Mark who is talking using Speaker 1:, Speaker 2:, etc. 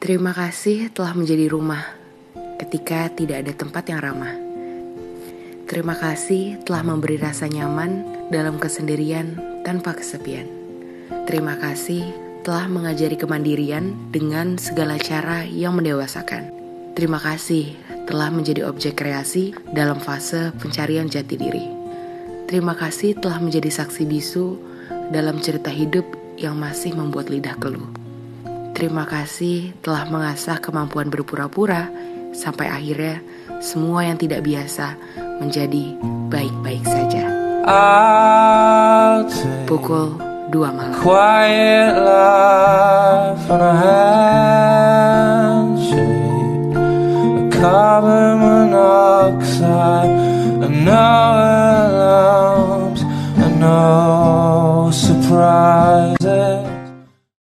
Speaker 1: Terima kasih telah menjadi rumah ketika tidak ada tempat yang ramah. Terima kasih telah memberi rasa nyaman dalam kesendirian tanpa kesepian. Terima kasih telah mengajari kemandirian dengan segala cara yang mendewasakan. Terima kasih telah menjadi objek kreasi dalam fase pencarian jati diri. Terima kasih telah menjadi saksi bisu dalam cerita hidup yang masih membuat lidah keluh. Terima kasih telah mengasah kemampuan berpura-pura sampai akhirnya semua yang tidak biasa menjadi baik-baik saja. Pukul 2 malam.
Speaker 2: Quiet life on a handshake, carbon monoxide, and alarms, and no surprises.